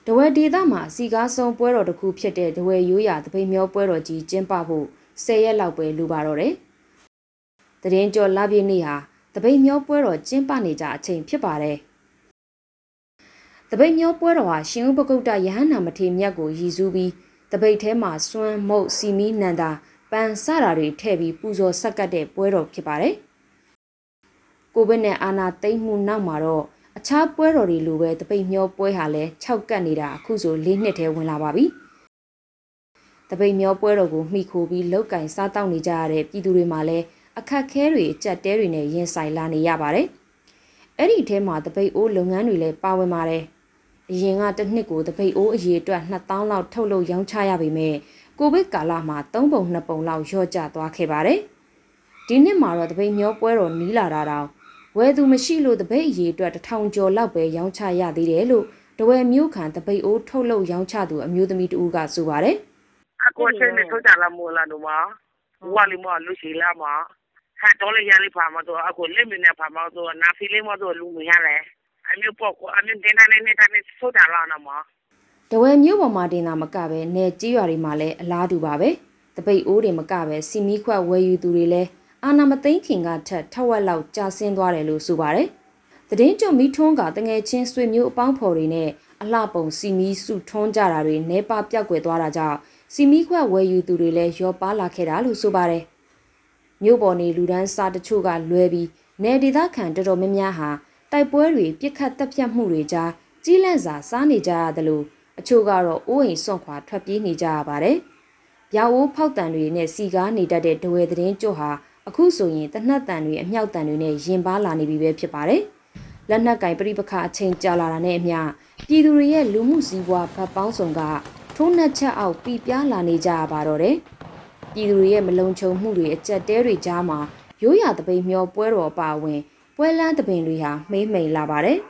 ။တဝဲဒေသမှာစီကားဆုံးပွဲတော်တစ်ခုဖြစ်တဲ့တဝဲရိုးရာတပိမျောပွဲတော်ကြီးကျင်းပဖို့10ရက်လောက်ပဲလိုပါတော့တယ်။တရင်ကျော်လပြည့်နေ့ဟာတပိမျောပွဲတော်ကျင်းပနေကြအချိန်ဖြစ်ပါတယ်။တပိမျောပွဲတော်ဟာရှင်ဥပဂုတ်တယဟန္နာမထေမြတ်ကိုရည်စူးပြီးတပိတ်ထဲမှာစွမ်းမုတ်စီမီနန္တာပန်စတာတွေထည့်ပြီးပူဇော်ဆက်ကပ်တဲ့ပွဲတော်ဖြစ်ပါတယ်။ကိုဗစ်နဲ့အာနာသိမ့်မှုနောက်မှာတော့ အခြားပွဲတော်တွေလိုပဲတပိတ်မျောပွဲဟာလည်း6ကတ်နေတာအခုဆို၄နှစ်ထဲဝင်လာပါပြီ။တပိတ်မျောပွဲတော်ကိုမှီခိုပြီးလောက်ကင်စားတောက်နေကြရတဲ့ပြည်သူတွေမှာလည်းအခက်ခဲတွေကြက်တဲတွေနဲ့ရင်ဆိုင်လာနေရပါတယ်။အဲ့ဒီထဲမှာတပိတ်အိုးလုပ်ငန်းတွေလည်းပါဝင်ပါတယ်။အရင်ကတစ်နှစ်ကိုတပိတ်အိုးအရေအတွက်2000လောက်ထုတ်လုပ်ရောင်းချရပေမဲ့ကိုဗစ်ကာလမှာ3ပုံ2ပုံလောက်လျော့ကျသွားခဲ့ပါတယ်။ဒီနှစ်မှာတော့တပိတ်မျောပွဲတော်နီးလာတာတောင် ဝယ်သူမရှိလို့တပိတ်အရေအတွက်တစ်ထောင်ကျော်လောက်ပဲရောင်းချရသေးတယ်လို့တဝယ်မျိုးခံတပိတ်အိုးထုတ်လုပ်ရောင်းချသူအမျိုးသမီးတဦးကဆိုပါတယ်အခုအချိန်နဲ့ထုတ်ကြလာမို့လားတို့မဝါလီမလူရှိလာမဟာတော့လေရလေးပါမတော့အခုလက်မနဲ့ပါမတော့နာဖီလေးမတော့လူမရလဲအမျိုးပေါ့အမျိုးတင်တဲ့နေတာနဲ့ထုတ်ကြလာနော်မ။တဝယ်မျိုးပေါ်မှာတင်တာမကပဲနယ်ကြီးရွာတွေမှာလည်းအလားတူပါပဲ။တပိတ်အိုးတွေမကပဲစီမီခွက်ဝယ်ယူသူတွေလည်း အာနာမသိန်းခင်ကထက်ထက်ဝက်လောက်ကြာဆင်းသွားတယ်လို့ဆိုပါတယ်။တည်င်းကြုံမီထွန်းကတငယ်ချင်းဆွေမျိုးအပေါင်းဖော်တွေနဲ့အလှပုံစီမီစုထွန်းကြတာတွေနေပါပြောက်ွယ်သွားတာကြောင့်စီမီခွက်ဝယ်ယူသူတွေလည်းရောပါလာခဲ့တာလို့ဆိုပါတယ်။မြို့ပေါ်နေလူဒန်းစားတချို့ကလွဲပြီးနယ်ဒေသခံတော်တော်များများဟာတိုက်ပွဲတွေပြစ်ခတ်တပ်ဖြတ်မှုတွေကြားကြီးလန့်စာစားနေကြရတယ်လို့အချို့ကတော့အိုးအိမ်စွန့်ခွာထွက်ပြေးနေကြရပါတယ်။ရောင်အိုးဖောက်တံတွေနဲ့စီကားနေတတ်တဲ့ဒဝဲသတင်းကြွဟာ အခုဆိုရင်တနတ်တန်တွေအမြောက်တန်တွေနဲ့ရင်ပါလာနေပြီပဲဖြစ်ပါတယ်။လက်နက်ကင်ပြိပခအချိန်ကြာလာတာနဲ့အမျှပြည်သူတွေရဲ့လူမှုစည်းဝါးဗတ်ပေါင်းဆောင်ကထိုးနှက်ချက်အောက်ပြပြလာနေကြရပါတော့တယ်။ပြည်သူတွေရဲ့မလုံခြုံမှုတွေအကြက်တဲတွေကြားမှာရိုးရာတပိန်မျောပွဲတော်အပါအဝင်ပွဲလန်းတပင်တွေဟာမိမ့်မိန်လာပါတယ်။